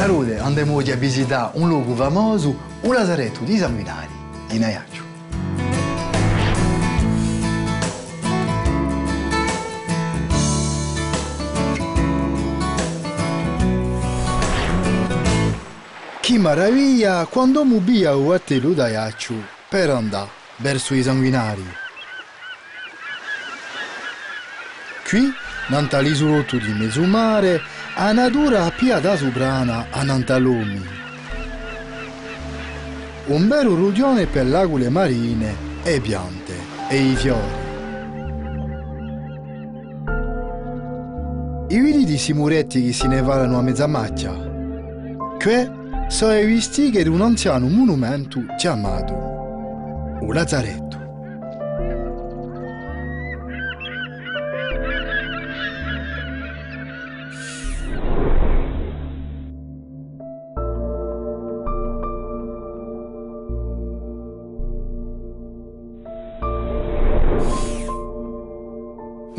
Salute, andiamo oggi a visitare un luogo famoso, un lazaretto di sanguinari, in Ajaccio. Che meraviglia quando mu via o attelo da Ajaccio per andare verso i sanguinari. Qui, nell'isolotto di Mesumare, a natura pia da soprana a Nantalumi. Un vero rugione per l'agule marine e piante e i fiori. I vidi di simuretti che si nevalano a mezza macchia. Qui sono i vestiti di un anziano monumento chiamato un lazzaretto.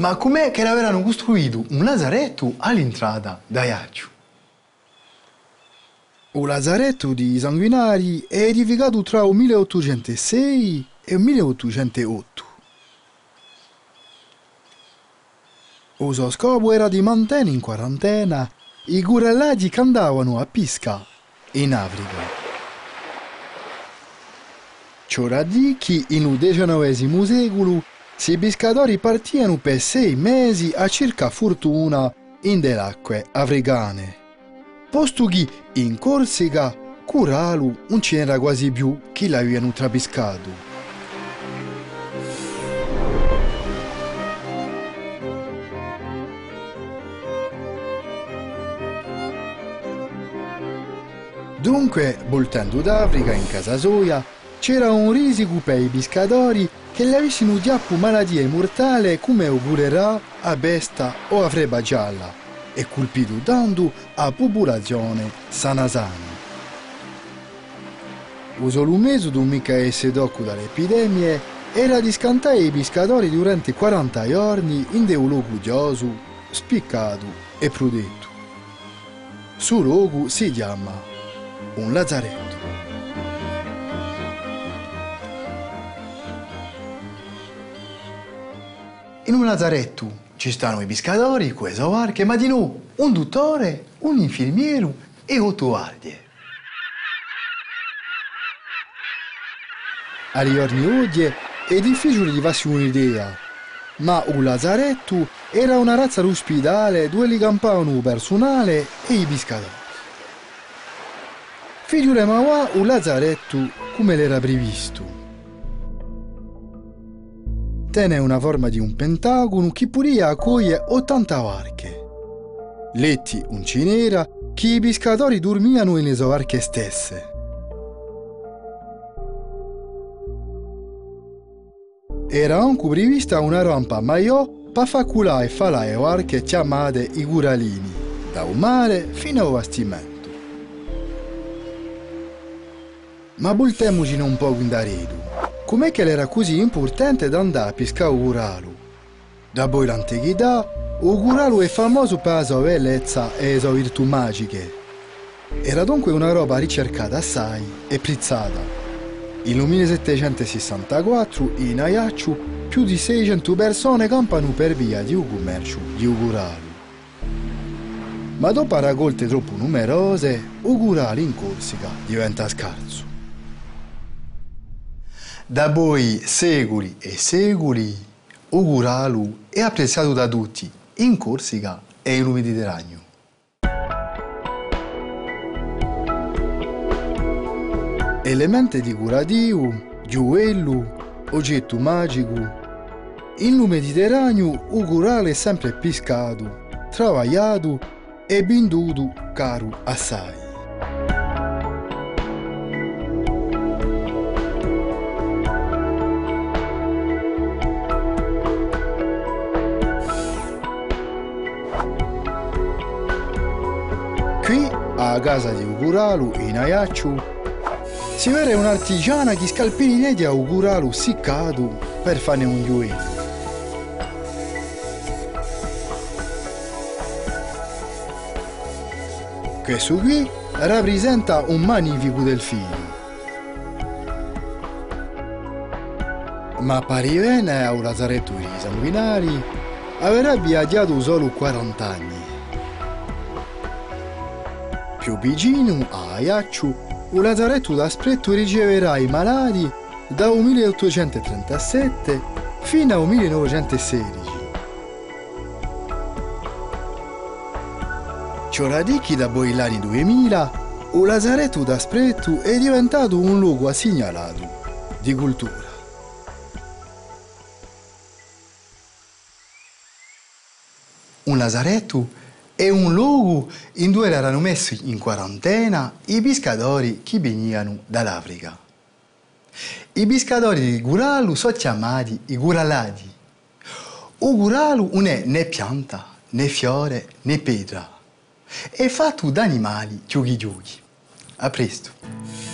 Ma com'è che l'avevano costruito un lazaretto all'entrata da Iaccio? Un lazaretto di sanguinari è edificato tra il 1806 e il 1808. Il suo scopo era di mantenere in quarantena i gurellaggi che andavano a pisca in Africa. Ciò dire che in XIX secolo i pescatori partivano per sei mesi a cercare fortuna in delle acque africane. Posto che in Corsica, Curalu non c'era quasi più chi l'avevano trapiscato. Dunque, voltando d'Africa in casa soia, c'era un risico per i pescatori che le avessero giappo malattie mortali come oppurerà a besta o a freba gialla e colpito tanto a popolazione sana sana. Il solo metodo mica essere dopo dalle epidemie era di scantare i pescatori durante 40 giorni in un luogo gioso, spiccato e protetto. Su luogo si chiama un lazzaretto. In un lazzaretto ci stanno i pescatori, quelle barche, ma di noi un dottore, un infermiero e otto guardie. Agli giorni oggi è difficile di farsi un'idea, ma un lazzaretto era una razza d'ospedale dove li campavano il personale e i pescatori. Figurema un lazzaretto come l'era previsto. Tiene una forma di un pentagono che pure accoglie 80 varche. Letti un cinera che i pescatori dormivano nelle sue varche stesse. Era anche prevista una rampa maiò per far culare e fare le varche chiamate i guralini, da un mare fino al bastimento. Ma voltiamoci un po' in daredo. Com'è che era così importante da andare a pescare Uguralu? Da poi l'antichità, Uguralu è famoso per la sua bellezza e le sue virtù magiche. Era dunque una roba ricercata assai e prezzata. Nel 1764 in Ajaccio più di 600 persone campano per via di un commercio di Uguralu. Ma dopo raccolte troppo numerose, Uguralu in Corsica diventa scarso. Da poi secoli e secoli, Uguralu è apprezzato da tutti, in Corsica e in Mediterraneo. Elementi decorativo, gioiello, oggetto magico. In Mediterraneo Uguralu è sempre pescato, travagliato e venduto caro assai. A casa di Uguralu, in Ajaccio, si vede un'artigiana che scalpini di Uguralu siccato per farne un gioiello. Questo qui rappresenta un magnifico delfino. Ma parivene a un lazzaretto di sanguinari avrà viaggiato solo 40 anni. Più vicino a Ajaccio, un lazzaretto d'aspetto riceverà i malati dal 1837 fino al 1916. Cioradichi da Boilani 2000, il lazzaretto d'aspetto è diventato un luogo assegnalato di cultura. Un lazaretto è un luogo in cui erano messi in quarantena i pescatori che venivano dall'Africa. I pescatori di Guralu sono chiamati i Guraladi. Il Guralu non è né pianta, né fiore, né pietra. È fatto da animali giochi. A presto.